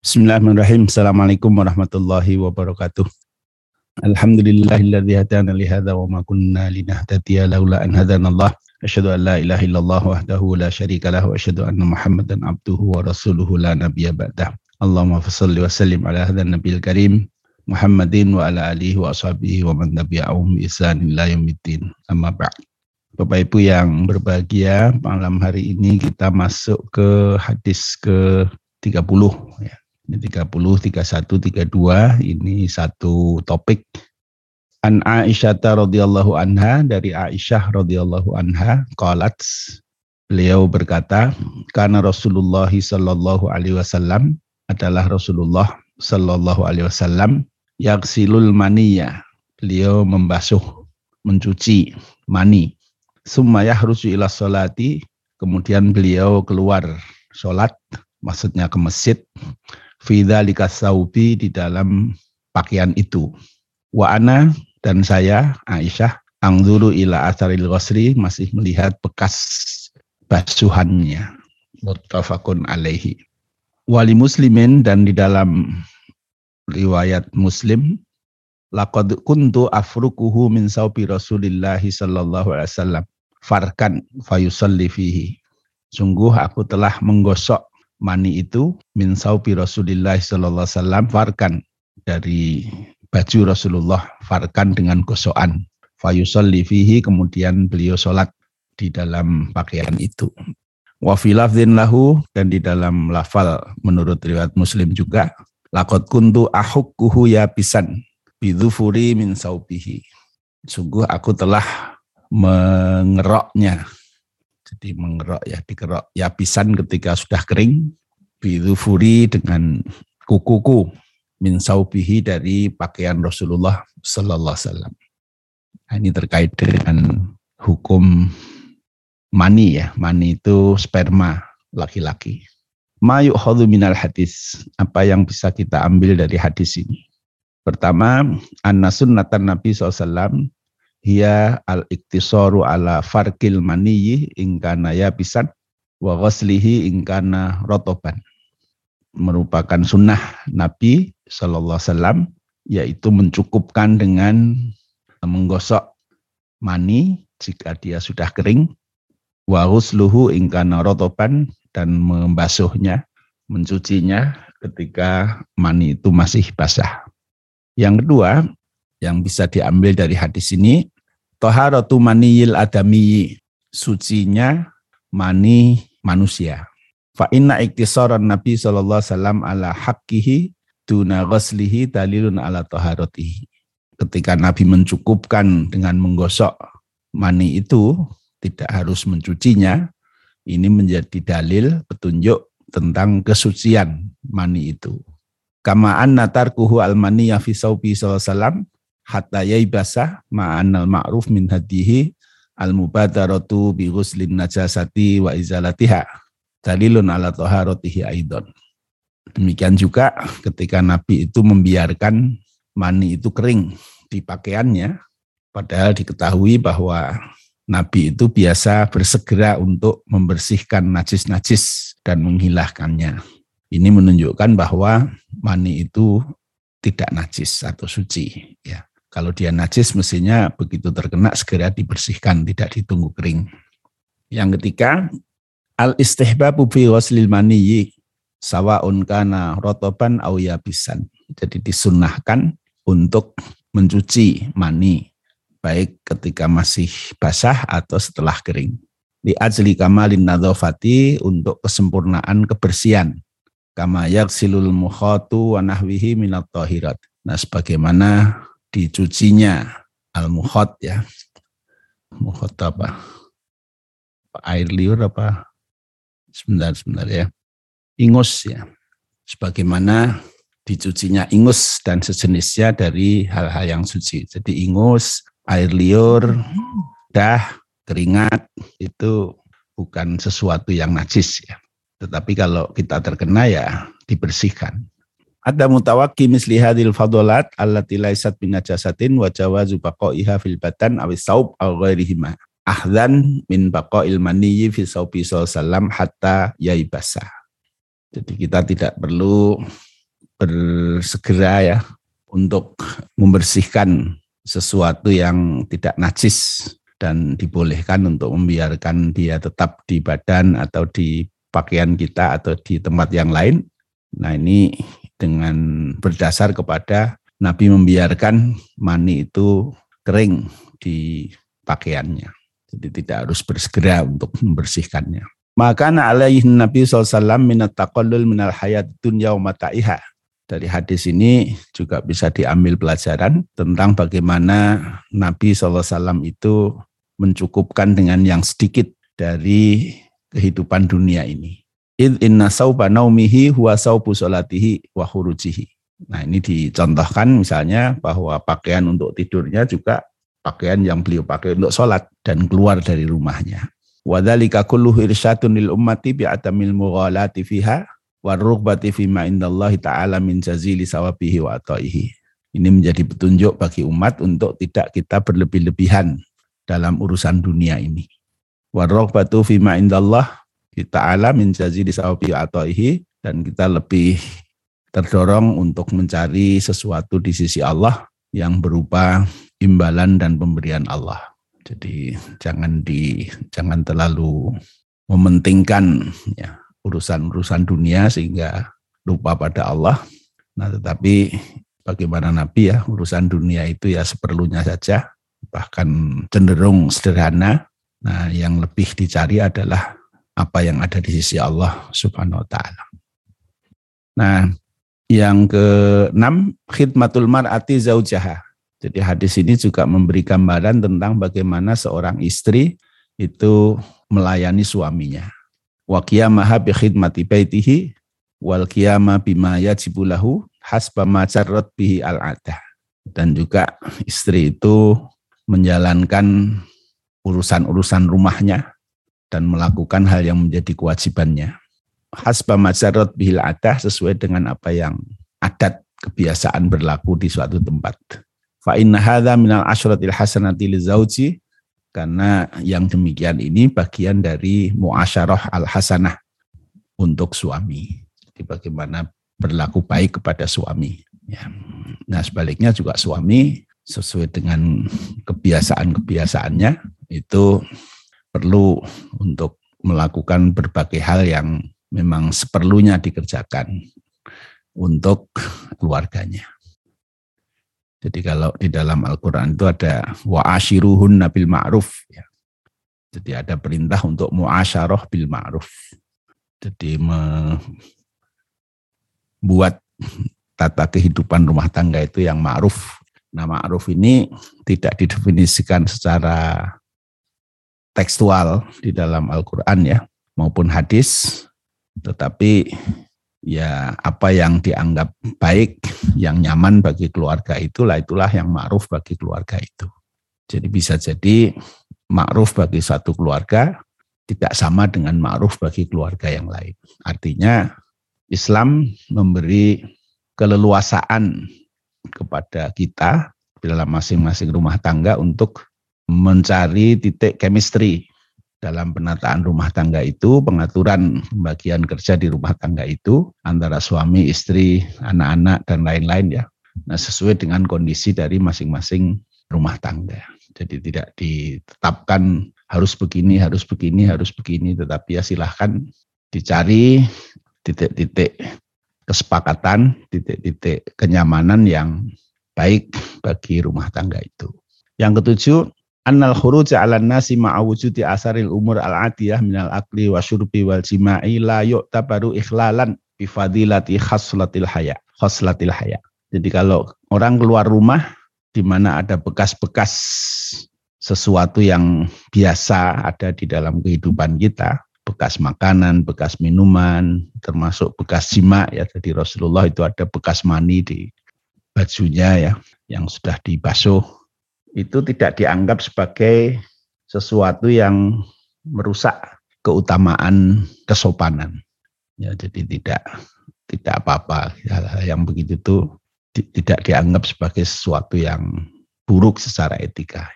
Bismillahirrahmanirrahim. Assalamualaikum warahmatullahi wabarakatuh. Alhamdulillahilladzi hadana li hadza wa ma kunna linahtadiya laula an hadanallah. Asyhadu an la ilaha illallah wahdahu la syarika lahu wa asyhadu anna Muhammadan abduhu wa rasuluhu la nabiyya ba'dah. Allahumma fashalli wa sallim ala hadzal nabiyil karim Muhammadin wa ala alihi wa ashabihi wa man tabi'ahum bi ihsan ila yaumiddin. Amma ba'd. Bapak Ibu yang berbahagia, malam hari ini kita masuk ke hadis ke 30 ya. Ini 30, 31, 32 ini satu topik. An Aisyah radhiyallahu anha dari Aisyah radhiyallahu anha qalat beliau berkata karena Rasulullah sallallahu alaihi wasallam adalah Rasulullah sallallahu alaihi wasallam yaksilul maniya. Beliau membasuh mencuci mani. Summa yahrusu ila salati kemudian beliau keluar sholat maksudnya ke masjid fidzalika saubi di dalam pakaian itu. Wa ana dan saya Aisyah angzuru ila asaril ghasri masih melihat bekas basuhannya. Muttafaqun alaihi. Wali muslimin dan di dalam riwayat muslim laqad kuntu afrukuhu min saubi rasulillahi sallallahu alaihi wasallam farkan fayusalli fihi. Sungguh aku telah menggosok mani itu min saubi rasulillahi sallallahu alaihi wasallam farkan dari baju Rasulullah farkan dengan gosokan. Fayusalli fihi kemudian beliau sholat di dalam pakaian itu. Wa filafzin lahu dan di dalam lafal menurut riwayat Muslim juga lakot kuntu ahukkuhu ya pisan bidhufuri min saubihi. Sungguh aku telah mengeroknya. Jadi mengerok ya, dikerok ya pisan ketika sudah kering. Bidhufuri dengan kukuku min saubihi dari pakaian Rasulullah sallallahu alaihi wasallam. Nah, ini terkait dengan hukum mani ya. Mani itu sperma laki-laki. Ma yu'khadhu minal hadis. Apa yang bisa kita ambil dari hadis ini? Pertama, anna sunnatan Nabi SAW hiya al-iktisaru ala farkil maniyi ingkana yabisan wa ghaslihi ingkana rotoban merupakan sunnah Nabi Shallallahu Alaihi Wasallam yaitu mencukupkan dengan menggosok mani jika dia sudah kering, wahus luhu ingkana rotoban dan membasuhnya, mencucinya ketika mani itu masih basah. Yang kedua, yang bisa diambil dari hadis ini, toharatu maniyil adami, sucinya mani manusia. Fa inna iktisaran Nabi wasallam ala haqqihi duna ghaslihi dalilun ala taharatihi. Ketika Nabi mencukupkan dengan menggosok mani itu tidak harus mencucinya, ini menjadi dalil petunjuk tentang kesucian mani itu. Kama anna tarkuhu al-maniyya fi saubi sallallahu hatta yaibasa ma'anal ma'ruf min hadihi al-mubadaratu bi ghuslin najasati wa izalatiha dalilun ala toharotihi aidon. Demikian juga ketika Nabi itu membiarkan mani itu kering di pakaiannya, padahal diketahui bahwa Nabi itu biasa bersegera untuk membersihkan najis-najis dan menghilangkannya. Ini menunjukkan bahwa mani itu tidak najis atau suci. Ya, kalau dia najis mestinya begitu terkena segera dibersihkan, tidak ditunggu kering. Yang ketiga, Al istihbabu fi ghuslil maniyyi sawaun kana rotoban au yabisan. Jadi disunahkan untuk mencuci mani baik ketika masih basah atau setelah kering. Di ajli kamalin nadhafati untuk kesempurnaan kebersihan. Kama yaksilul mukhatu wa nahwihi minat tahirat. Nah sebagaimana dicucinya al-mukhat ya. Mukhat apa? Air liur apa? sebentar sebentar ya. Ingus ya. Sebagaimana dicucinya ingus dan sejenisnya dari hal-hal yang suci. Jadi ingus, air liur, dah, keringat itu bukan sesuatu yang najis ya. Tetapi kalau kita terkena ya dibersihkan. Ada mutawaki misli hadil fadolat allati laisat bin najasatin wa jawazu baqaiha fil batan awis saub aw ghairihima ahdan min bako ilmaniyi fi saubi salam hatta yaibasa. Jadi kita tidak perlu bersegera ya untuk membersihkan sesuatu yang tidak najis dan dibolehkan untuk membiarkan dia tetap di badan atau di pakaian kita atau di tempat yang lain. Nah ini dengan berdasar kepada Nabi membiarkan mani itu kering di pakaiannya. Jadi tidak harus bersegera untuk membersihkannya. Maka alaihi Nabi SAW minat taqallul minal hayat dunya wa. Dari hadis ini juga bisa diambil pelajaran tentang bagaimana Nabi SAW itu mencukupkan dengan yang sedikit dari kehidupan dunia ini. Id inna sauba naumihi huwa saubu solatihi wa hurujihi. Nah ini dicontohkan misalnya bahwa pakaian untuk tidurnya juga pakaian yang beliau pakai untuk sholat dan keluar dari rumahnya. Wadhalika kulluhu irsyatun lil ummati bi'atamil mughalati fiha warrugbati fima indallahi ta'ala min jazili sawabihi wa ataihi. Ini menjadi petunjuk bagi umat untuk tidak kita berlebih-lebihan dalam urusan dunia ini. Warrugbatu fima indallah ta'ala min jazili sawabihi wa ataihi dan kita lebih terdorong untuk mencari sesuatu di sisi Allah yang berupa imbalan dan pemberian Allah. Jadi jangan di jangan terlalu mementingkan ya urusan-urusan dunia sehingga lupa pada Allah. Nah, tetapi bagaimana Nabi ya urusan dunia itu ya seperlunya saja, bahkan cenderung sederhana. Nah, yang lebih dicari adalah apa yang ada di sisi Allah Subhanahu wa taala. Nah, yang keenam khidmatul mar'ati zaujaha jadi hadis ini juga memberi gambaran tentang bagaimana seorang istri itu melayani suaminya. Wa qiyamaha bi khidmati baitihi wal qiyama bima yajibu lahu hasba ma bihi al -adah. Dan juga istri itu menjalankan urusan-urusan rumahnya dan melakukan hal yang menjadi kewajibannya. Hasba ma bihi al adah sesuai dengan apa yang adat kebiasaan berlaku di suatu tempat. Fa inna hadza minal asyratil hasanati lizauji karena yang demikian ini bagian dari muasyarah al hasanah untuk suami. Jadi bagaimana berlaku baik kepada suami. Ya. Nah sebaliknya juga suami sesuai dengan kebiasaan-kebiasaannya itu perlu untuk melakukan berbagai hal yang memang seperlunya dikerjakan untuk keluarganya. Jadi kalau di dalam Al-Quran itu ada wa ashiruhun nabil ma'ruf. Ya. Jadi ada perintah untuk muasyarah bil ma'ruf. Jadi membuat tata kehidupan rumah tangga itu yang ma'ruf. Nah ma'ruf ini tidak didefinisikan secara tekstual di dalam Al-Quran ya maupun hadis. Tetapi ya apa yang dianggap baik, yang nyaman bagi keluarga itulah itulah yang ma'ruf bagi keluarga itu. Jadi bisa jadi ma'ruf bagi satu keluarga tidak sama dengan ma'ruf bagi keluarga yang lain. Artinya Islam memberi keleluasaan kepada kita dalam masing-masing rumah tangga untuk mencari titik chemistry dalam penataan rumah tangga itu, pengaturan pembagian kerja di rumah tangga itu antara suami, istri, anak-anak dan lain-lain ya. Nah, sesuai dengan kondisi dari masing-masing rumah tangga. Jadi tidak ditetapkan harus begini, harus begini, harus begini, tetapi ya silahkan dicari titik-titik kesepakatan, titik-titik kenyamanan yang baik bagi rumah tangga itu. Yang ketujuh, annal khuruj 'ala nasi ma'a wujudi asaril umur al-atiyah minal akli wa syurbi wal jima'i la yu'tabaru ikhlalan bi fadilati khaslatil haya khaslatil haya jadi kalau orang keluar rumah di mana ada bekas-bekas sesuatu yang biasa ada di dalam kehidupan kita, bekas makanan, bekas minuman, termasuk bekas jima ya. Jadi Rasulullah itu ada bekas mani di bajunya ya yang sudah dibasuh itu tidak dianggap sebagai sesuatu yang merusak keutamaan kesopanan. Ya, jadi tidak tidak apa-apa yang begitu itu tidak dianggap sebagai sesuatu yang buruk secara etika.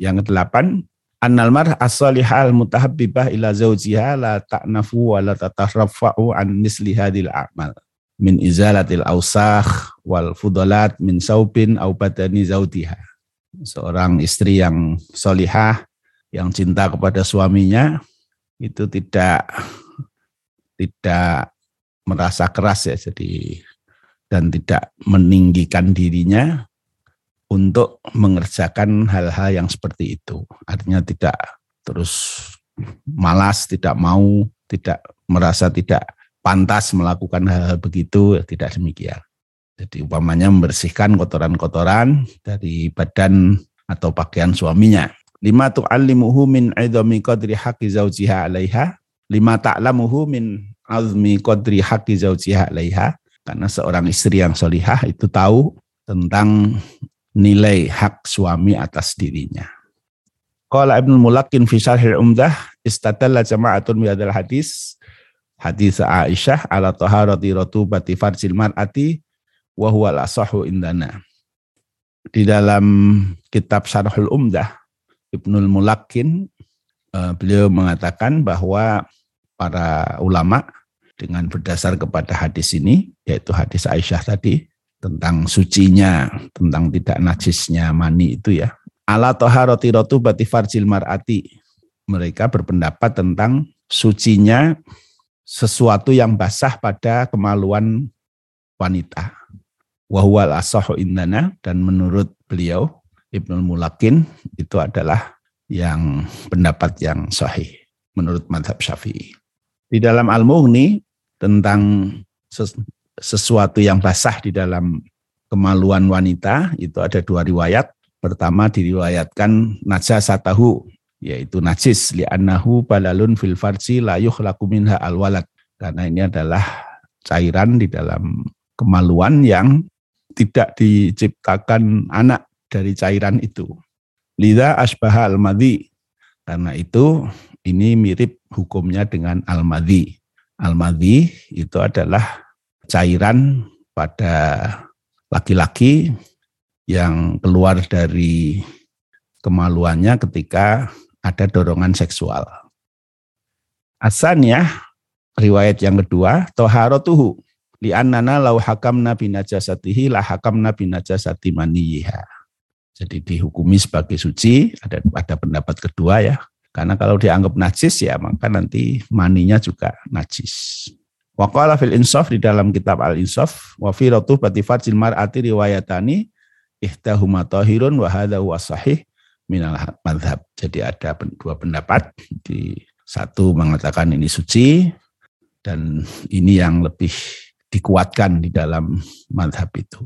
Yang kedelapan, annal marh as-salihah al-mutahabbibah ila zawjiha la ta'nafu wa la tatarrafa'u an misli hadil a'mal. min izalatil ausakh wal fudalat min saupin au badani zautiha. Seorang istri yang solihah, yang cinta kepada suaminya, itu tidak tidak merasa keras ya, jadi dan tidak meninggikan dirinya untuk mengerjakan hal-hal yang seperti itu. Artinya tidak terus malas, tidak mau, tidak merasa tidak pantas melakukan hal-hal begitu, tidak demikian. Jadi umpamanya membersihkan kotoran-kotoran dari badan atau pakaian suaminya. Lima tu'allimuhu min idhami qadri haqqi zawjiha 'alaiha. Lima ta'lamuhu min azmi qadri haqqi zawjiha 'alaiha. Karena seorang istri yang solihah itu tahu tentang nilai hak suami atas dirinya. Qala Ibnu Mulakin fi Syarhil Umdah istadalla jama'atun bi hadis hadis Aisyah ala taharati ratubati farjil mar'ati wa al-asahu indana. Di dalam kitab Syarhul Umdah Ibnul Mulakin eh, beliau mengatakan bahwa para ulama dengan berdasar kepada hadis ini yaitu hadis Aisyah tadi tentang sucinya, tentang tidak najisnya mani itu ya. Ala toharoti rotu bati farjil mar'ati. Mereka berpendapat tentang sucinya sesuatu yang basah pada kemaluan wanita. Wahwal asohu indana dan menurut beliau Ibnu Mulakin itu adalah yang pendapat yang sahih menurut madhab syafi'i. Di dalam Al-Mughni tentang sesuatu yang basah di dalam kemaluan wanita itu ada dua riwayat. Pertama diriwayatkan najasatahu yaitu najis li'annahu balalun fil farji la yukhlaqu minha alwalad karena ini adalah cairan di dalam kemaluan yang tidak diciptakan anak dari cairan itu. Lida asbaha al-madhi. Karena itu ini mirip hukumnya dengan al-madhi. Al-madhi itu adalah cairan pada laki-laki yang keluar dari kemaluannya ketika ada dorongan seksual. Asannya riwayat yang kedua, toharotuhu li'annana lau nabi najasatihi la nabi najasati maniyiha. Jadi dihukumi sebagai suci, ada ada pendapat kedua ya. Karena kalau dianggap najis ya maka nanti maninya juga najis. Waqala fil insaf di dalam kitab al insaf wa fi ratubati farjil mar'ati riwayatani ihtahuma tahirun wa hadha huwa sahih madhab. Jadi ada dua pendapat. Di satu mengatakan ini suci dan ini yang lebih dikuatkan di dalam madhab itu.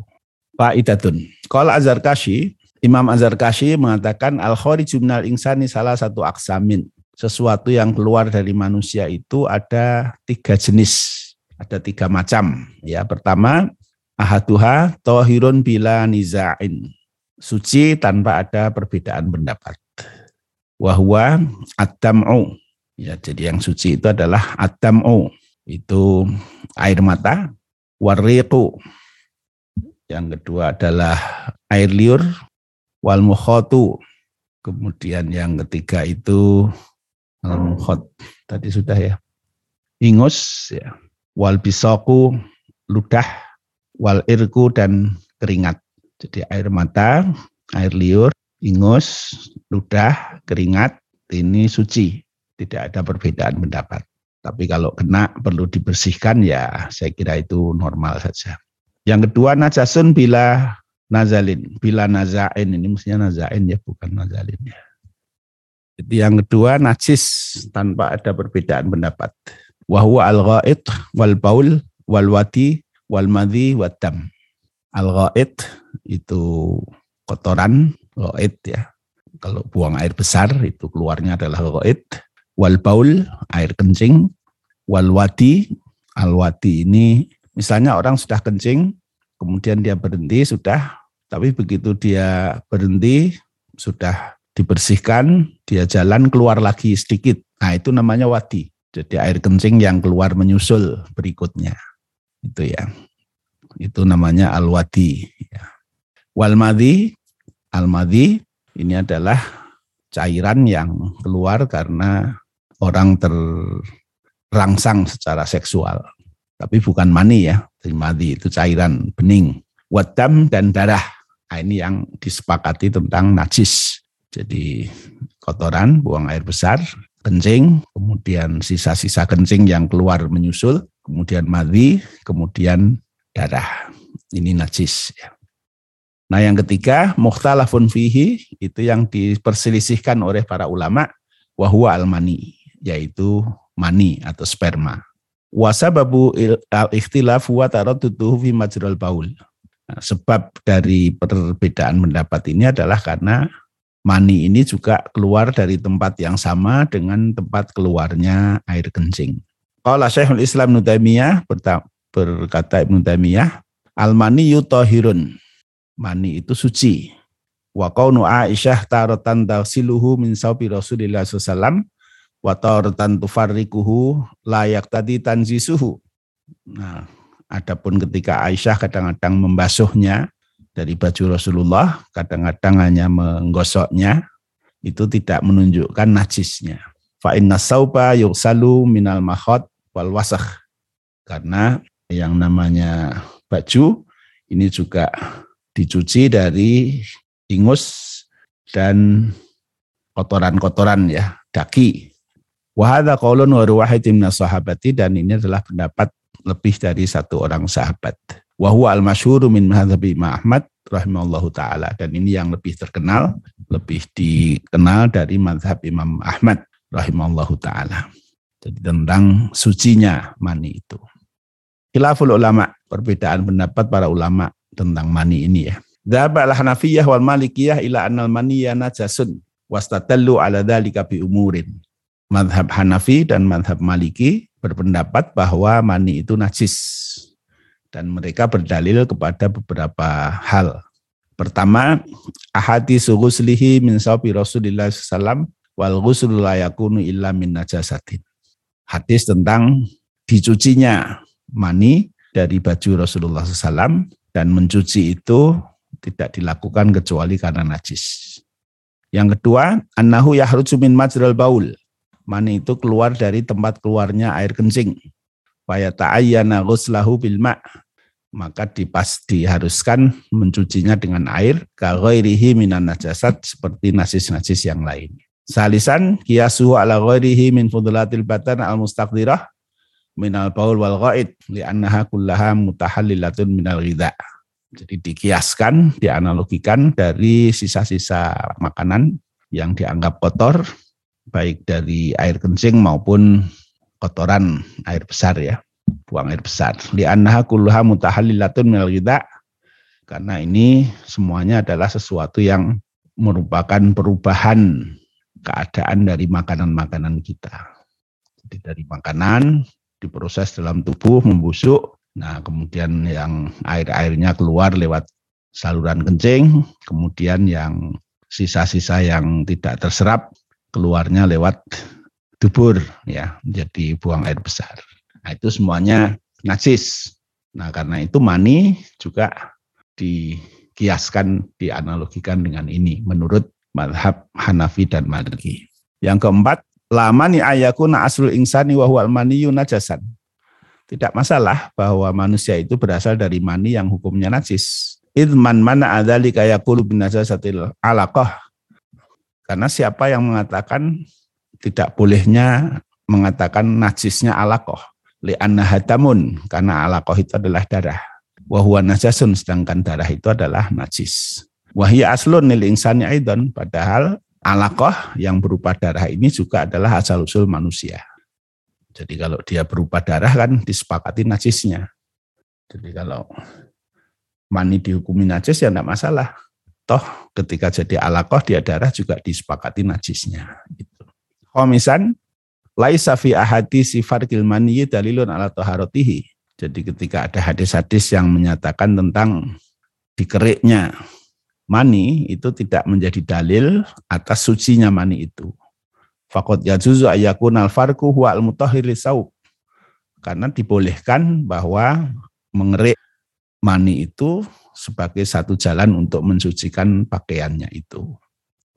Pak Idatun. Kalau Azhar Kashi, Imam Azhar Kashi mengatakan al jumnal insani salah satu aksamin. Sesuatu yang keluar dari manusia itu ada tiga jenis, ada tiga macam. Ya, pertama ahaduha tohirun bila niza'in suci tanpa ada perbedaan pendapat. Wahwa adam'u. Ya, jadi yang suci itu adalah adam'u. Itu air mata. Wariqu. Yang kedua adalah air liur. Wal mukhatu. Kemudian yang ketiga itu al mukhot. Tadi sudah ya. Ingus ya. Wal bisaku ludah. Wal irku dan keringat. Jadi air mata, air liur, ingus, ludah, keringat, ini suci. Tidak ada perbedaan pendapat. Tapi kalau kena perlu dibersihkan ya saya kira itu normal saja. Yang kedua najasun bila nazalin, bila nazain ini mestinya nazain ya bukan nazalin ya. Jadi yang kedua najis tanpa ada perbedaan pendapat. Wahwa al-ghaid wal baul wal wati wal madhi wa dam. Al-ghaid itu kotoran, ghaid ya. Kalau buang air besar itu keluarnya adalah ghaid. Wal baul, air kencing. Wal wadi, al wadi ini misalnya orang sudah kencing, kemudian dia berhenti sudah, tapi begitu dia berhenti sudah dibersihkan, dia jalan keluar lagi sedikit. Nah itu namanya wadi. Jadi air kencing yang keluar menyusul berikutnya. Itu ya itu namanya al-wadi. Ya. Wal-madi, al-madi ini adalah cairan yang keluar karena orang terangsang secara seksual. Tapi bukan mani ya, Madi itu cairan bening. Wadam dan darah. Nah, ini yang disepakati tentang najis. Jadi kotoran, buang air besar, kencing, kemudian sisa-sisa kencing yang keluar menyusul, kemudian madi, kemudian darah. Ini najis. Ya. Nah yang ketiga, muhtalafun fihi, itu yang diperselisihkan oleh para ulama, wahwa al-mani, yaitu mani atau sperma. Wasababu al-ikhtilaf wa taradduduhu fi majral baul. Nah, sebab dari perbedaan pendapat ini adalah karena mani ini juga keluar dari tempat yang sama dengan tempat keluarnya air kencing. Qala Syekhul Islam Nutamiyah berkata Ibnu Taimiyah, al-mani yutahirun. Mani itu suci. Wa qaunu Aisyah taratan tasiluhu min saubi Rasulillah sallallahu wa taratan tufarrikuhu layak tadi tanzisuhu. Nah, adapun ketika Aisyah kadang-kadang membasuhnya dari baju Rasulullah, kadang-kadang hanya menggosoknya, itu tidak menunjukkan najisnya. Fa inna sauba yusalu minal mahot wal wasakh. Karena yang namanya baju ini juga dicuci dari ingus dan kotoran-kotoran ya, daki Wahada qaulun wa ruwahidim sahabati dan ini adalah pendapat lebih dari satu orang sahabat. Wahwa al-masyhuru min madhabi Ahmad rahimallahu taala dan ini yang lebih terkenal, lebih dikenal dari madhab Imam Ahmad rahimallahu taala. Jadi tentang sucinya mani itu. Khilaful ulama, perbedaan pendapat para ulama tentang mani ini ya. Dhaba al-Hanafiyah wal Malikiyah ila annal maniyya najasun wastatallu ala dhalika bi umurin madhab Hanafi dan madhab Maliki berpendapat bahwa mani itu najis dan mereka berdalil kepada beberapa hal. Pertama, ahadi ghuslihi min sawbi Rasulillah SAW wal ghuslu la yakunu illa min najasatin. Hadis tentang dicucinya mani dari baju Rasulullah SAW dan mencuci itu tidak dilakukan kecuali karena najis. Yang kedua, annahu yahruju min majral baul mani itu keluar dari tempat keluarnya air kencing. Faya ta'ayyana ghuslahu bil ma' maka dipas diharuskan mencucinya dengan air kaghairihi minan najasat seperti najis-najis yang lain. Salisan kiasuhu ala ghairihi min fudulatil batan al mustaqdirah minal baul wal ghaid li'annaha kullaha mutahallilatun minal ghidha. Jadi dikiaskan, dianalogikan dari sisa-sisa makanan yang dianggap kotor baik dari air kencing maupun kotoran air besar ya, buang air besar. Li annaha kulluha mutahallilatun minal karena ini semuanya adalah sesuatu yang merupakan perubahan keadaan dari makanan-makanan kita. Jadi dari makanan diproses dalam tubuh membusuk, nah kemudian yang air-airnya keluar lewat saluran kencing, kemudian yang sisa-sisa yang tidak terserap keluarnya lewat dubur ya jadi buang air besar. Nah, itu semuanya najis. Nah, karena itu mani juga dikiaskan, dianalogikan dengan ini menurut madhab Hanafi dan Maliki. Yang keempat, lamani ayakuna asrul insani wa huwal maniyu najasan. Tidak masalah bahwa manusia itu berasal dari mani yang hukumnya najis. Idman mana adali kayakulu bin najasatil alaqah karena siapa yang mengatakan tidak bolehnya mengatakan najisnya alakoh. Li'anna hatamun, karena alakoh itu adalah darah. Wahuwa najasun, sedangkan darah itu adalah najis. Wahia aslun nil insani aidon, padahal alakoh yang berupa darah ini juga adalah asal-usul manusia. Jadi kalau dia berupa darah kan disepakati najisnya. Jadi kalau mani dihukumi najis ya tidak masalah toh ketika jadi alakoh dia darah juga disepakati najisnya. Gitu. Khomisan, laisa fi ahadi sifar kilmani dalilun ala toharotihi. Jadi ketika ada hadis-hadis yang menyatakan tentang dikeriknya mani itu tidak menjadi dalil atas sucinya mani itu. Fakot yajuzu ayakun alfarku huwa al Karena dibolehkan bahwa mengerik mani itu sebagai satu jalan untuk mensucikan pakaiannya itu.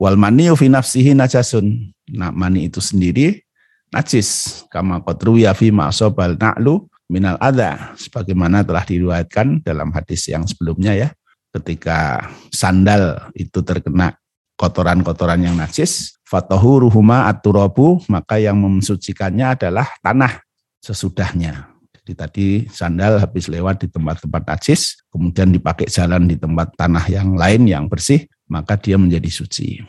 Wal maniyu fi nafsihi najasun. Nah, mani itu sendiri najis. Kama qadru ya fi ma'sobal na'lu minal ada sebagaimana telah diriwayatkan dalam hadis yang sebelumnya ya ketika sandal itu terkena kotoran-kotoran yang najis fatahuruhuma aturabu maka yang mensucikannya adalah tanah sesudahnya jadi tadi sandal habis lewat di tempat-tempat najis kemudian dipakai jalan di tempat tanah yang lain yang bersih maka dia menjadi suci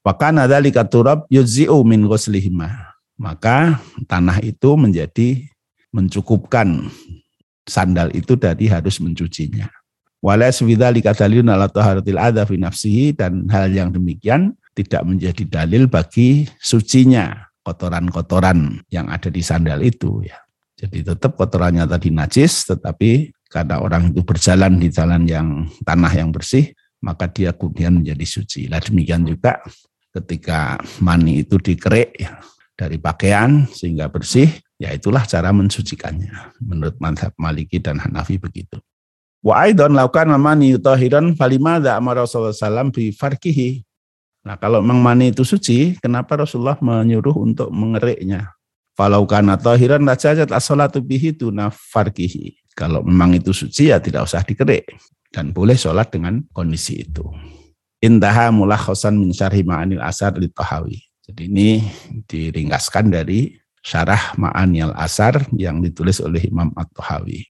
Wakana dzalika turab yuzzi'u min ghuslihima maka tanah itu menjadi mencukupkan sandal itu dari harus mencucinya. Walas dalilun ala taharatil dan hal yang demikian tidak menjadi dalil bagi sucinya kotoran-kotoran yang ada di sandal itu ya. Jadi tetap kotorannya tadi najis tetapi karena orang itu berjalan di jalan yang tanah yang bersih maka dia kemudian menjadi suci. Lah demikian juga ketika mani itu dikerik ya, dari pakaian sehingga bersih Ya itulah cara mensucikannya. Menurut madhab Maliki dan Hanafi begitu. Wa aidan laukan mani utahiran falimada amara Rasulullah SAW bi farkihi. Nah kalau memang mani itu suci, kenapa Rasulullah menyuruh untuk mengeriknya? Falau kana tahiran lajajat as-salatu bihi tuna farkihi. Kalau memang itu suci ya tidak usah dikerik. Dan boleh sholat dengan kondisi itu. Intaha mulah khosan min syarhi ma'anil asar li tahawi. Jadi ini diringkaskan dari syarah Ma'aniyal Asar yang ditulis oleh Imam At-Tahawi.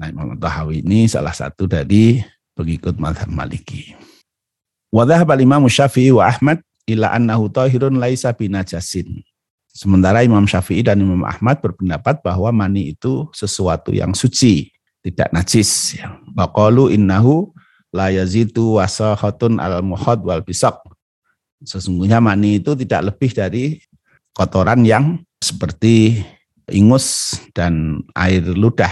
Nah, Imam At-Tahawi ini salah satu dari pengikut madhab Maliki. Wadah Imam Syafi'i wa Ahmad ila annahu tahirun laisa binajasin. Sementara Imam Syafi'i dan Imam Ahmad berpendapat bahwa mani itu sesuatu yang suci, tidak najis. Baqalu innahu la yazitu wasahatun al muhad wal bisak. Sesungguhnya mani itu tidak lebih dari kotoran yang seperti ingus dan air ludah.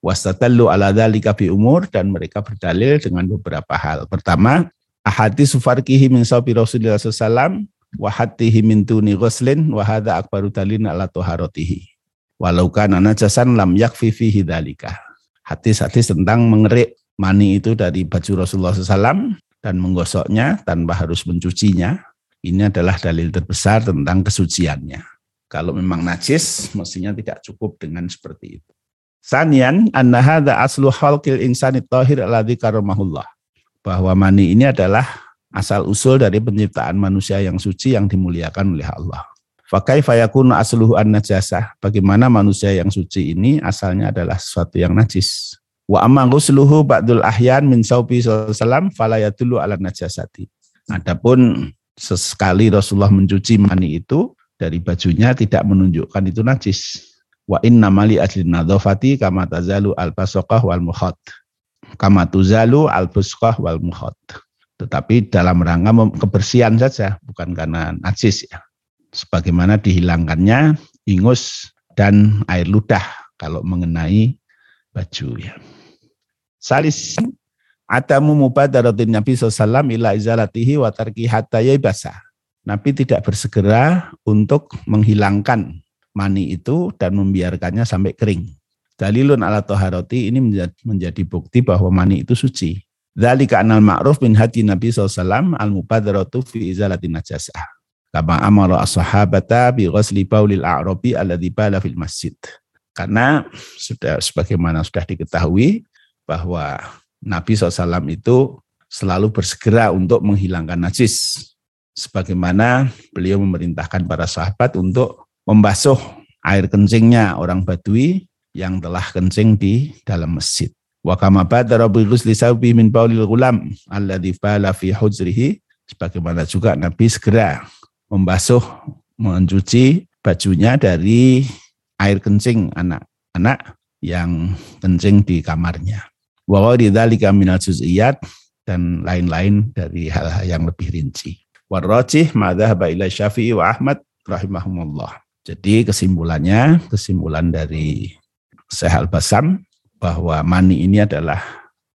Wastatallu ala dzalika bi umur dan mereka berdalil dengan beberapa hal. Pertama, ahadis sufarkihi min sabi Rasulullah SAW wa hatihi min tuni ghuslin wa hadza akbaru dalilin ala taharatihi. Walau kana najasan lam yakfi fihi dzalika. Hadis-hadis tentang mengerik mani itu dari baju Rasulullah SAW dan menggosoknya tanpa harus mencucinya. Ini adalah dalil terbesar tentang kesuciannya. Kalau memang najis, mestinya tidak cukup dengan seperti itu. Sanian, anna hadha aslu halqil insani tahir alladhi karamahullah. Bahwa mani ini adalah asal usul dari penciptaan manusia yang suci yang dimuliakan oleh Allah. Fakai fayakun asluhu an najasah. Bagaimana manusia yang suci ini asalnya adalah sesuatu yang najis. Wa amma ghusluhu ba'dul ahyan min saubi sallam falayatulu ala najasati. Adapun sesekali Rasulullah mencuci mani itu dari bajunya tidak menunjukkan itu najis. Wa inna mali ajlin nadhafati kama tazalu al basaqah wal muhad. Kama tuzalu al busqah wal muhad. Tetapi dalam rangka kebersihan saja, bukan karena najis ya. Sebagaimana dihilangkannya ingus dan air ludah kalau mengenai baju ya. Salis Atamu mubadaratin Nabi SAW ila izalatihi wa tarki hatta basah Nabi tidak bersegera untuk menghilangkan mani itu dan membiarkannya sampai kering. Dalilun ala toharoti ini menjadi bukti bahwa mani itu suci. Dzalika anal ma'ruf min hati Nabi SAW al-mubadaratu fi izalati najasah. Kama amara as-sahabata bi ghasli baulil a'rabi alladhi bala fil masjid. Karena sudah sebagaimana sudah diketahui bahwa Nabi SAW itu selalu bersegera untuk menghilangkan najis sebagaimana beliau memerintahkan para sahabat untuk membasuh air kencingnya orang Badui yang telah kencing di dalam masjid. Wa kama badara bi ghusli sawbi min baulil ghulam alladhi bala fi hujrihi sebagaimana juga Nabi segera membasuh mencuci bajunya dari air kencing anak-anak yang kencing di kamarnya. Wa dzalika minal juz'iyat dan lain-lain dari hal-hal yang lebih rinci. Warrajih madhaba ila syafi'i wa Ahmad rahimahumullah. Jadi kesimpulannya, kesimpulan dari Syekh Al-Basam bahwa mani ini adalah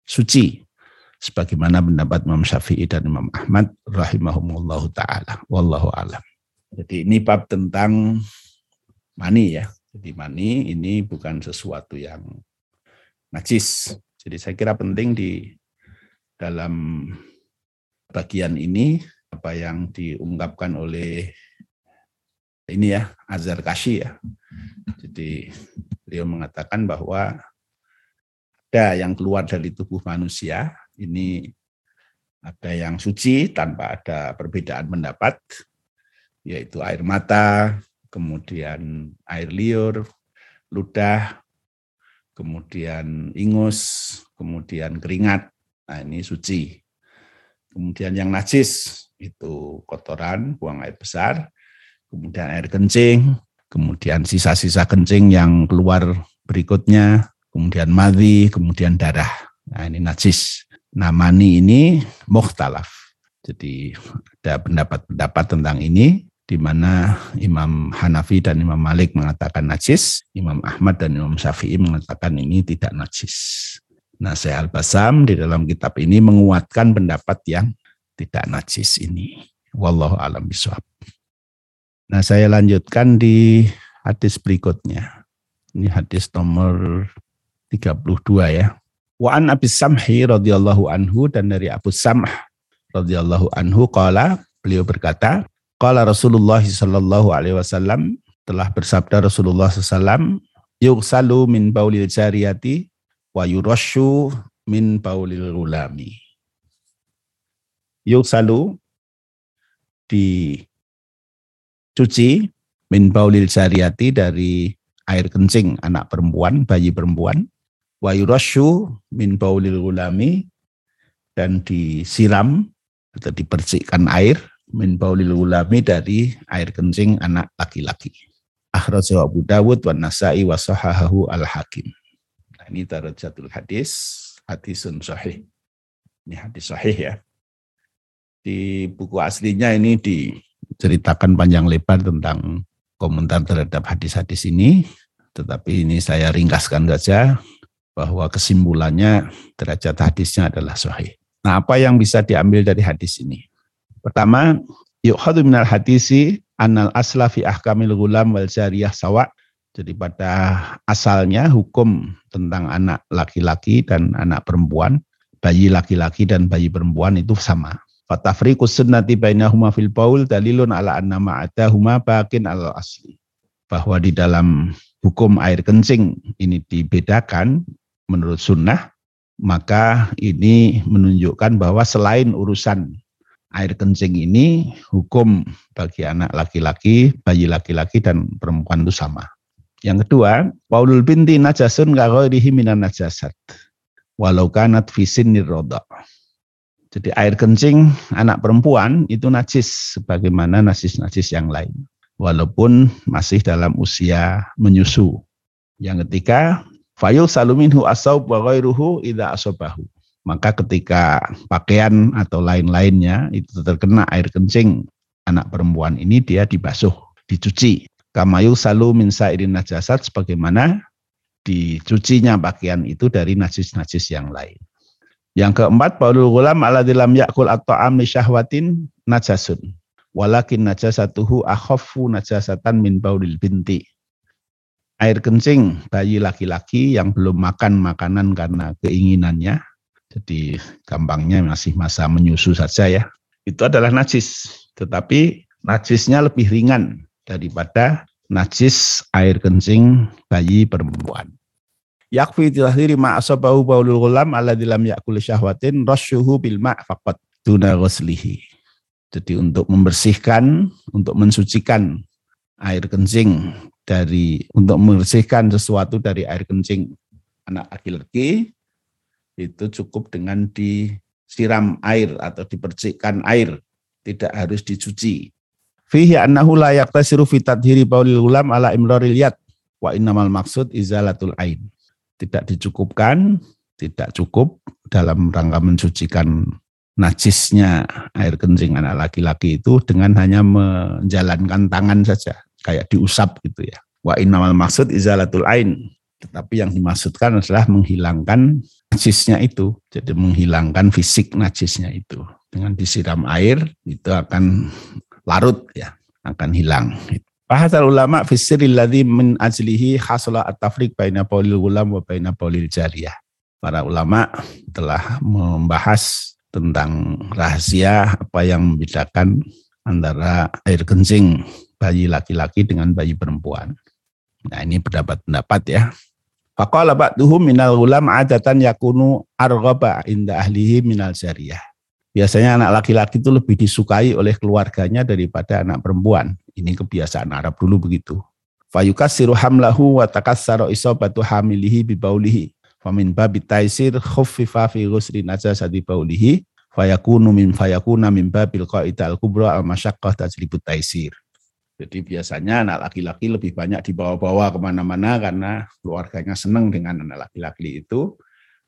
suci sebagaimana pendapat Imam Syafi'i dan Imam Ahmad rahimahumullah taala wallahu alam. Jadi ini bab tentang mani ya. Jadi mani ini bukan sesuatu yang najis. Jadi saya kira penting di dalam bagian ini apa yang diungkapkan oleh ini ya Azhar Kashi ya. Jadi beliau mengatakan bahwa ada yang keluar dari tubuh manusia ini ada yang suci tanpa ada perbedaan pendapat yaitu air mata, kemudian air liur, ludah, kemudian ingus, kemudian keringat. Nah, ini suci. Kemudian yang najis itu kotoran, buang air besar, kemudian air kencing, kemudian sisa-sisa kencing yang keluar berikutnya, kemudian madhi, kemudian darah. Nah, ini najis. Nah, mani ini muhtalaf. Jadi ada pendapat-pendapat tentang ini di mana Imam Hanafi dan Imam Malik mengatakan najis, Imam Ahmad dan Imam Syafi'i mengatakan ini tidak najis. Nah, saya Al-Basam di dalam kitab ini menguatkan pendapat yang tidak najis ini. Wallahu alam bisawab. Nah, saya lanjutkan di hadis berikutnya. Ini hadis nomor 32 ya. Wa an Abi Samhi radhiyallahu anhu dan dari Abu Samh radhiyallahu anhu qala beliau berkata, qala Rasulullah sallallahu alaihi wasallam telah bersabda Rasulullah sallam yughsalu min baulil jariyati wa yurashu min baulil ulami. Yughsalu di cuci min baulil syariati dari air kencing anak perempuan, bayi perempuan, wa yurashu min baulil gulami dan disiram atau dipersihkan air min baulil gulami dari air kencing anak laki-laki. Akhrajahu Abu Dawud wa Nasa'i wa sahahahu al-Hakim. Nah, ini darajatul hadis, hadisun sahih. Ini hadis sahih ya. Di buku aslinya ini di ceritakan panjang lebar tentang komentar terhadap hadis-hadis ini, tetapi ini saya ringkaskan saja bahwa kesimpulannya derajat hadisnya adalah sahih. Nah, apa yang bisa diambil dari hadis ini? Pertama, yukhadu minal hadisi anal asla fi ahkamil gulam wal jariyah sawa. Jadi pada asalnya hukum tentang anak laki-laki dan anak perempuan, bayi laki-laki dan bayi perempuan itu sama. Fatafriqu sunnati bainahuma fil baul dalilun ala anna ma'adahuma bakin al asli. Bahwa di dalam hukum air kencing ini dibedakan menurut sunnah, maka ini menunjukkan bahwa selain urusan air kencing ini, hukum bagi anak laki-laki, bayi laki-laki dan perempuan itu sama. Yang kedua, Paulul binti najasun ghairihi minan najasat. Walau kanat fisin nirroda. Jadi air kencing anak perempuan itu najis sebagaimana najis-najis yang lain. Walaupun masih dalam usia menyusu. Yang ketiga, fayul saluminhu asaub wa ghairuhu idza asobahu. Maka ketika pakaian atau lain-lainnya itu terkena air kencing anak perempuan ini dia dibasuh, dicuci. Kamayu salu min sairin najasat sebagaimana dicucinya pakaian itu dari najis-najis yang lain. Yang keempat, Paulul gulam ala dilam yakul atau amli syahwatin najasun. Walakin najasatuhu akhafu najasatan min baulil binti. Air kencing bayi laki-laki yang belum makan makanan karena keinginannya, jadi gampangnya masih masa menyusu saja ya, itu adalah najis. Tetapi najisnya lebih ringan daripada najis air kencing bayi perempuan. Yakfi tilahiri ma asabahu baulul ghulam alladzi lam yakul syahwatin rasyuhu bil ma' faqat tuna ghuslihi. Jadi untuk membersihkan, untuk mensucikan air kencing dari untuk membersihkan sesuatu dari air kencing anak laki-laki itu cukup dengan disiram air atau dipercikkan air, tidak harus dicuci. Fihi annahu la yaktasiru fi tadhiri baulil gulam ala imraril yad wa innamal maksud izalatul ain tidak dicukupkan, tidak cukup dalam rangka mensucikan najisnya air kencing anak laki-laki itu dengan hanya menjalankan tangan saja, kayak diusap gitu ya. Wa innamal maksud izalatul ain. Tetapi yang dimaksudkan adalah menghilangkan najisnya itu. Jadi menghilangkan fisik najisnya itu. Dengan disiram air itu akan larut ya, akan hilang. Bahasal ulama fisiril ladhi min ajlihi hasala at-tafriq baina paulil gulam wa baina paulil jariyah. Para ulama telah membahas tentang rahasia apa yang membedakan antara air kencing bayi laki-laki dengan bayi perempuan. Nah ini pendapat-pendapat ya. Faqala ba'duhum minal ulam adatan yakunu arghaba inda ahlihi minal jariyah. Biasanya anak laki-laki itu lebih disukai oleh keluarganya daripada anak perempuan. Ini kebiasaan Arab dulu begitu. Fayukassiru hamlahu wa takassara isabatu hamilihi bibaulihi. Famin babi taisir khuffifa fi ghusri najasati baulihi fayakunu min fayakuna min babil qaida al-kubra al-masyaqqah tajlibut taisir. Jadi biasanya anak laki-laki lebih banyak dibawa-bawa ke mana-mana karena keluarganya senang dengan anak laki-laki itu.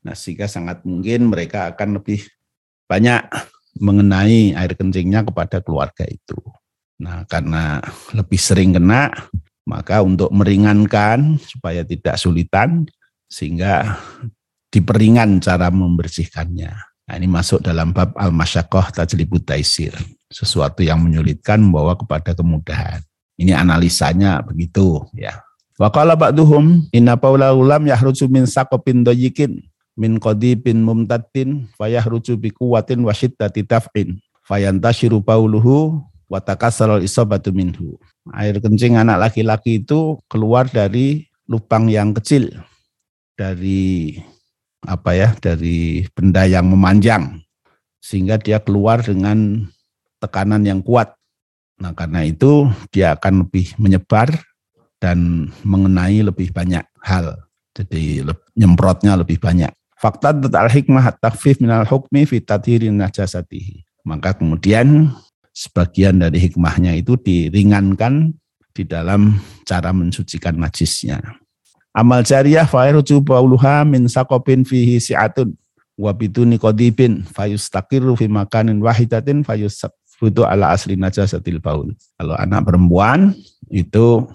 Nah sehingga sangat mungkin mereka akan lebih banyak mengenai air kencingnya kepada keluarga itu. Nah karena lebih sering kena, maka untuk meringankan supaya tidak sulitan, sehingga diperingan cara membersihkannya. Nah, ini masuk dalam bab al-masyakoh tajlibut taisir sesuatu yang menyulitkan membawa kepada kemudahan. Ini analisanya begitu ya. Wa qala ba'duhum inna paula ulam yahruju min saqopin doyikin min qadibin mumtatin fayahruju bi quwwatin wa syiddati taf'in fayantashiru pauluhu wa takassara isabatu minhu. Air kencing anak laki-laki itu keluar dari lubang yang kecil dari apa ya dari benda yang memanjang sehingga dia keluar dengan tekanan yang kuat. Nah, karena itu dia akan lebih menyebar dan mengenai lebih banyak hal. Jadi nyemprotnya lebih banyak. Fakta al hikmah takfif minal hukmi fi najasatihi. Maka kemudian sebagian dari hikmahnya itu diringankan di dalam cara mensucikan najisnya. Amal jariah fairuju bauluha min sakopin fihi si'atun wa biduni qadibin fayustaqiru fi makanin wahidatin fayus itu ala asli najasatil baul. Kalau anak perempuan itu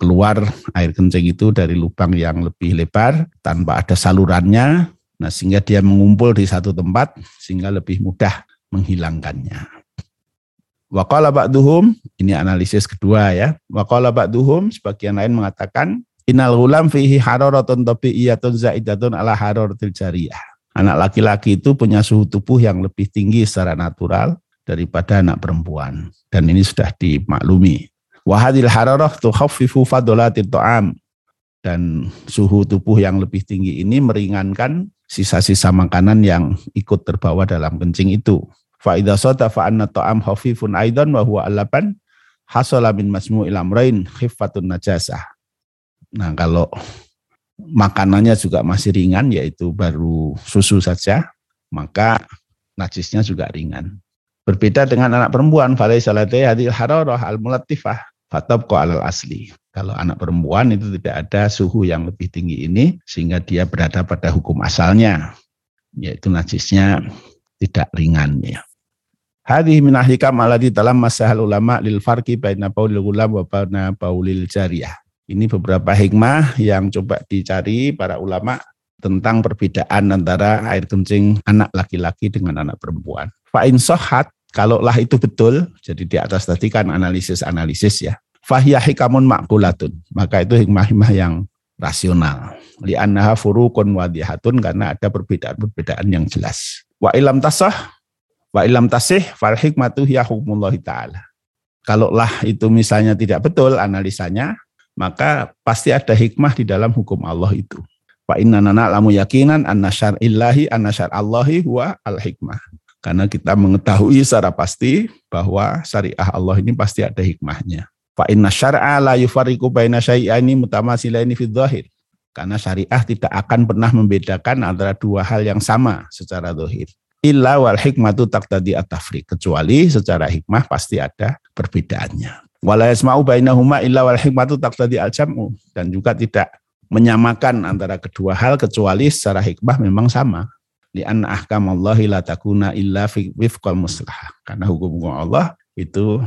keluar air kencing itu dari lubang yang lebih lebar tanpa ada salurannya, nah sehingga dia mengumpul di satu tempat sehingga lebih mudah menghilangkannya. Waqala ba'duhum, ini analisis kedua ya. Waqala ba'duhum, sebagian lain mengatakan, Inal gulam fihi hararatun tabi'iyatun zaidatun ala hararatil jariyah. Anak laki-laki itu punya suhu tubuh yang lebih tinggi secara natural daripada anak perempuan. Dan ini sudah dimaklumi. Wahadil hararah tukhaffifu fadolatil to'am. Dan suhu tubuh yang lebih tinggi ini meringankan sisa-sisa makanan yang ikut terbawa dalam kencing itu. Fa'idha sota fa'anna to'am khafifun aidan wa huwa alaban hasala min masmu'il amrain khiffatun najasah. Nah kalau makanannya juga masih ringan yaitu baru susu saja, maka najisnya juga ringan. Berbeda dengan anak perempuan, falai salate hadil hararah al mulatifah fatabqa alal asli. Kalau anak perempuan itu tidak ada suhu yang lebih tinggi ini sehingga dia berada pada hukum asalnya yaitu najisnya tidak ringan ya. Hadhi min ahlikam dalam masahal ulama lil farqi baina paulil gulam wa baina paulil jariyah. Ini beberapa hikmah yang coba dicari para ulama tentang perbedaan antara air kencing anak laki-laki dengan anak perempuan. Fa'in sohat, kalaulah itu betul, jadi di atas tadi kan analisis-analisis ya. Fahiyah hikamun makulatun, maka itu hikmah-hikmah yang rasional. Li'annaha furukun wadihatun karena ada perbedaan-perbedaan yang jelas. Wa ilam tasah, wa ilam tasih, fal hikmatu hiya hukmullahi ta'ala. Kalaulah itu misalnya tidak betul analisanya, maka pasti ada hikmah di dalam hukum Allah itu. Fa inna nana lamu yakinan anna syar'illahi anna syar'allahi huwa al-hikmah. Karena kita mengetahui secara pasti bahwa syariah Allah ini pasti ada hikmahnya. Fa inna syar'a la yufarriqu baina syai'aini mutamasilaini fi dhahir. Karena syariah tidak akan pernah membedakan antara dua hal yang sama secara zahir. Illa wal hikmatu taqtadi at-tafriq. Kecuali secara hikmah pasti ada perbedaannya. Wala yasma'u bainahuma illa wal hikmatu taqtadi al-jam'u. Dan juga tidak menyamakan antara kedua hal kecuali secara hikmah memang sama. Lian ahkam Allahi la takuna illa fi wifqal muslah. Karena hukum-hukum Allah itu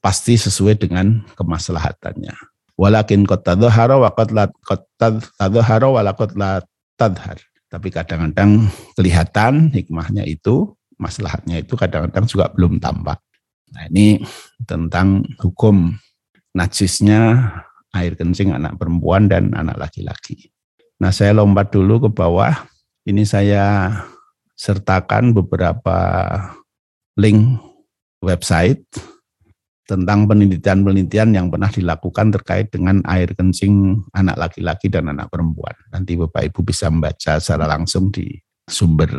pasti sesuai dengan kemaslahatannya. Walakin qad tadhara wa qad la qad tadhara wa laqad la tadhar. Tapi kadang-kadang kelihatan hikmahnya itu, maslahatnya itu kadang-kadang juga belum tampak. Nah ini tentang hukum najisnya air kencing anak perempuan dan anak laki-laki. Nah, saya lompat dulu ke bawah. Ini saya sertakan beberapa link website tentang penelitian-penelitian yang pernah dilakukan terkait dengan air kencing anak laki-laki dan anak perempuan. Nanti Bapak Ibu bisa membaca secara langsung di sumber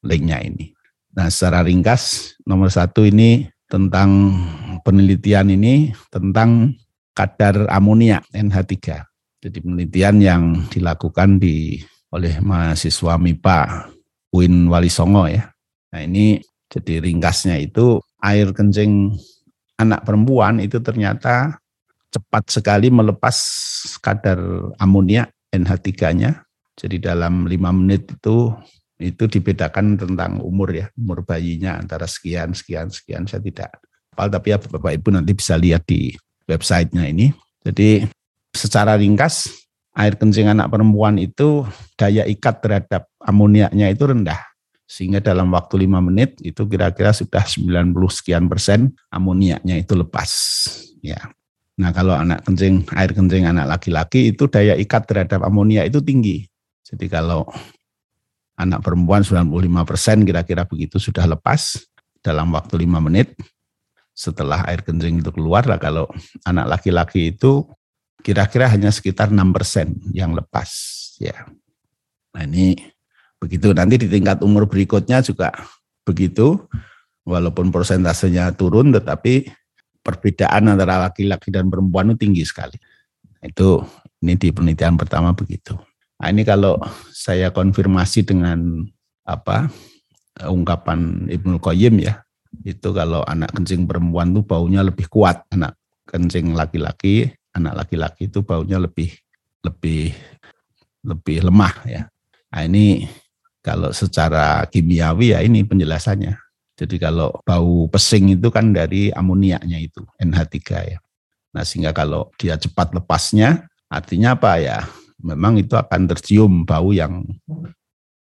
linknya ini. Nah secara ringkas nomor satu ini tentang penelitian ini tentang kadar amonia NH3. Jadi penelitian yang dilakukan di oleh mahasiswa MIPA UIN Wali Songo ya. Nah ini jadi ringkasnya itu air kencing anak perempuan itu ternyata cepat sekali melepas kadar amonia NH3-nya. Jadi dalam lima menit itu itu dibedakan tentang umur ya, umur bayinya antara sekian, sekian, sekian. Saya tidak hafal, tapi ya Bapak Ibu nanti bisa lihat di websitenya ini. Jadi secara ringkas, air kencing anak perempuan itu daya ikat terhadap amoniaknya itu rendah. Sehingga dalam waktu lima menit itu kira-kira sudah 90 sekian persen amoniaknya itu lepas. Ya. Nah kalau anak kencing air kencing anak laki-laki itu daya ikat terhadap amonia itu tinggi. Jadi kalau anak perempuan 95 persen kira-kira begitu sudah lepas dalam waktu lima menit setelah air kencing itu keluar lah kalau anak laki-laki itu kira-kira hanya sekitar 6 persen yang lepas ya. Nah ini begitu. Nanti di tingkat umur berikutnya juga begitu. Walaupun persentasenya turun tetapi perbedaan antara laki-laki dan perempuan itu tinggi sekali. Itu ini di penelitian pertama begitu. Nah, ini kalau saya konfirmasi dengan apa ungkapan Ibnu Qayyim ya itu kalau anak kencing perempuan tuh baunya lebih kuat. Anak kencing laki-laki anak laki-laki itu baunya lebih lebih lebih lemah ya nah ini kalau secara kimiawi ya ini penjelasannya. Jadi kalau bau pesing itu kan dari amoniaknya itu, NH3 ya. Nah sehingga kalau dia cepat lepasnya, artinya apa ya? Memang itu akan tercium bau yang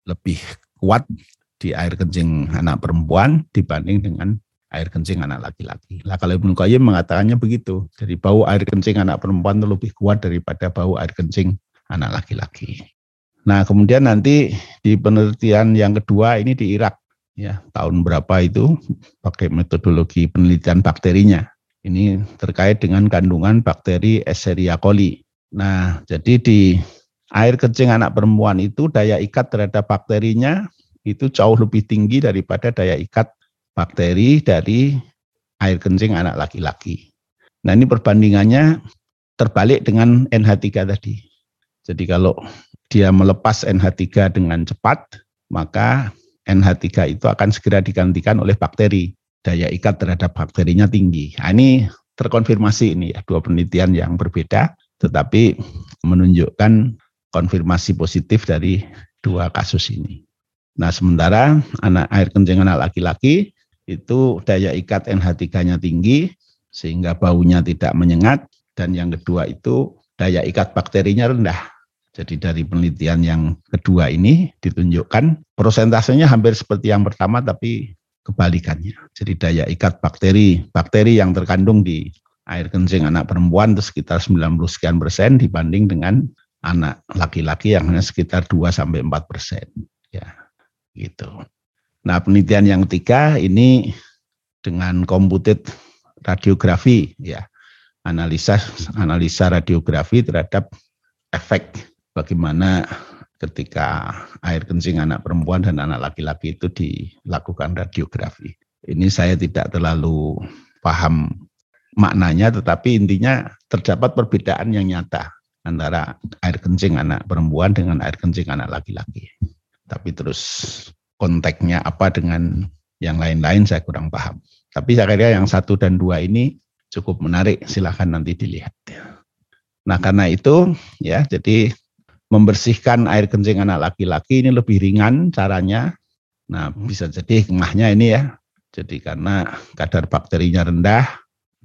lebih kuat di air kencing anak perempuan dibanding dengan air kencing anak laki-laki. Lah kalau Ibnu Qayyim mengatakannya begitu. Jadi bau air kencing anak perempuan itu lebih kuat daripada bau air kencing anak laki-laki. Nah, kemudian nanti di penelitian yang kedua ini di Irak ya, tahun berapa itu pakai metodologi penelitian bakterinya. Ini terkait dengan kandungan bakteri Escherichia coli. Nah, jadi di air kencing anak perempuan itu daya ikat terhadap bakterinya itu jauh lebih tinggi daripada daya ikat bakteri dari air kencing anak laki-laki. Nah, ini perbandingannya terbalik dengan NH3 tadi. Jadi kalau dia melepas NH3 dengan cepat, maka NH3 itu akan segera digantikan oleh bakteri. Daya ikat terhadap bakterinya tinggi. Nah, ini terkonfirmasi ini ya, dua penelitian yang berbeda, tetapi menunjukkan konfirmasi positif dari dua kasus ini. Nah, sementara anak air kencing anak laki-laki itu daya ikat NH3-nya tinggi sehingga baunya tidak menyengat dan yang kedua itu daya ikat bakterinya rendah jadi dari penelitian yang kedua ini ditunjukkan prosentasenya hampir seperti yang pertama tapi kebalikannya. Jadi daya ikat bakteri, bakteri yang terkandung di air kencing anak perempuan itu sekitar 90 sekian persen dibanding dengan anak laki-laki yang hanya sekitar 2 sampai 4 persen. Ya, gitu. Nah penelitian yang ketiga ini dengan komputer radiografi ya analisa analisa radiografi terhadap efek bagaimana ketika air kencing anak perempuan dan anak laki-laki itu dilakukan radiografi. Ini saya tidak terlalu paham maknanya, tetapi intinya terdapat perbedaan yang nyata antara air kencing anak perempuan dengan air kencing anak laki-laki. Tapi terus konteksnya apa dengan yang lain-lain saya kurang paham. Tapi saya kira yang satu dan dua ini cukup menarik, silahkan nanti dilihat. Nah karena itu ya jadi membersihkan air kencing anak laki-laki ini lebih ringan caranya. Nah, bisa jadi kemahnya ini ya. Jadi karena kadar bakterinya rendah,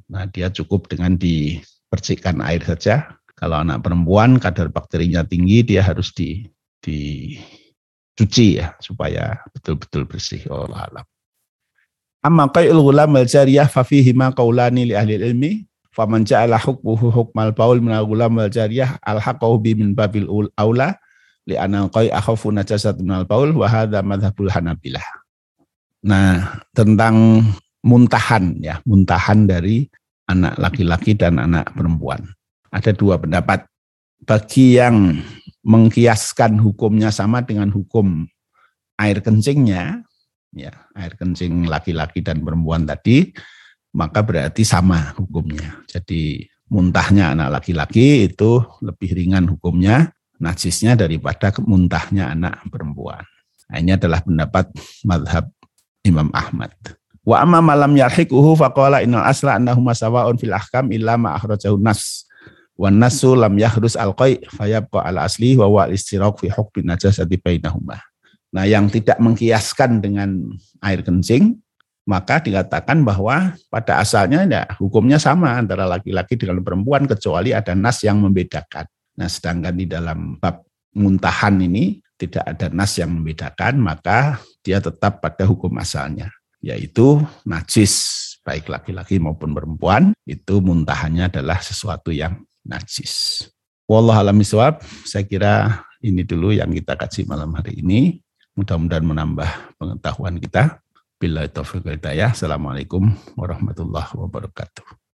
nah dia cukup dengan dibersihkan air saja. Kalau anak perempuan kadar bakterinya tinggi, dia harus di dicuci ya supaya betul-betul bersih. Allah alam. Amma qai'ul ghulam wal jariyah fa fihi ma qaulani li ahli ilmi faman ja'ala hukmuhu hukmal baul min al-gulam wal jariyah al-haqqahu bi min babil aula li anna qai akhafu najasat min al-baul wa hadha madhhabul hanabilah. Nah, tentang muntahan ya, muntahan dari anak laki-laki dan anak perempuan. Ada dua pendapat. Bagi yang mengkiaskan hukumnya sama dengan hukum air kencingnya, ya air kencing laki-laki dan perempuan tadi, maka berarti sama hukumnya. Jadi muntahnya anak laki-laki itu lebih ringan hukumnya, najisnya daripada muntahnya anak perempuan. Nah, ini adalah pendapat madhab Imam Ahmad. Wa amma malam yarhiquhu faqala innal asla annahuma sawa'un fil ahkam illa ma akhrajahu nas. Wa nasu lam yahrus alqai fayabqa al asli wa wa istiraq fi hukmi najasati bainahuma. Nah, yang tidak mengkiaskan dengan air kencing maka dikatakan bahwa pada asalnya ya hukumnya sama antara laki-laki dengan perempuan kecuali ada nas yang membedakan. Nah, sedangkan di dalam bab muntahan ini tidak ada nas yang membedakan, maka dia tetap pada hukum asalnya yaitu najis baik laki-laki maupun perempuan itu muntahannya adalah sesuatu yang najis. Wallah alam iswab, saya kira ini dulu yang kita kaji malam hari ini. Mudah-mudahan menambah pengetahuan kita. Bila taufiq hidayah. Assalamualaikum warahmatullahi wabarakatuh.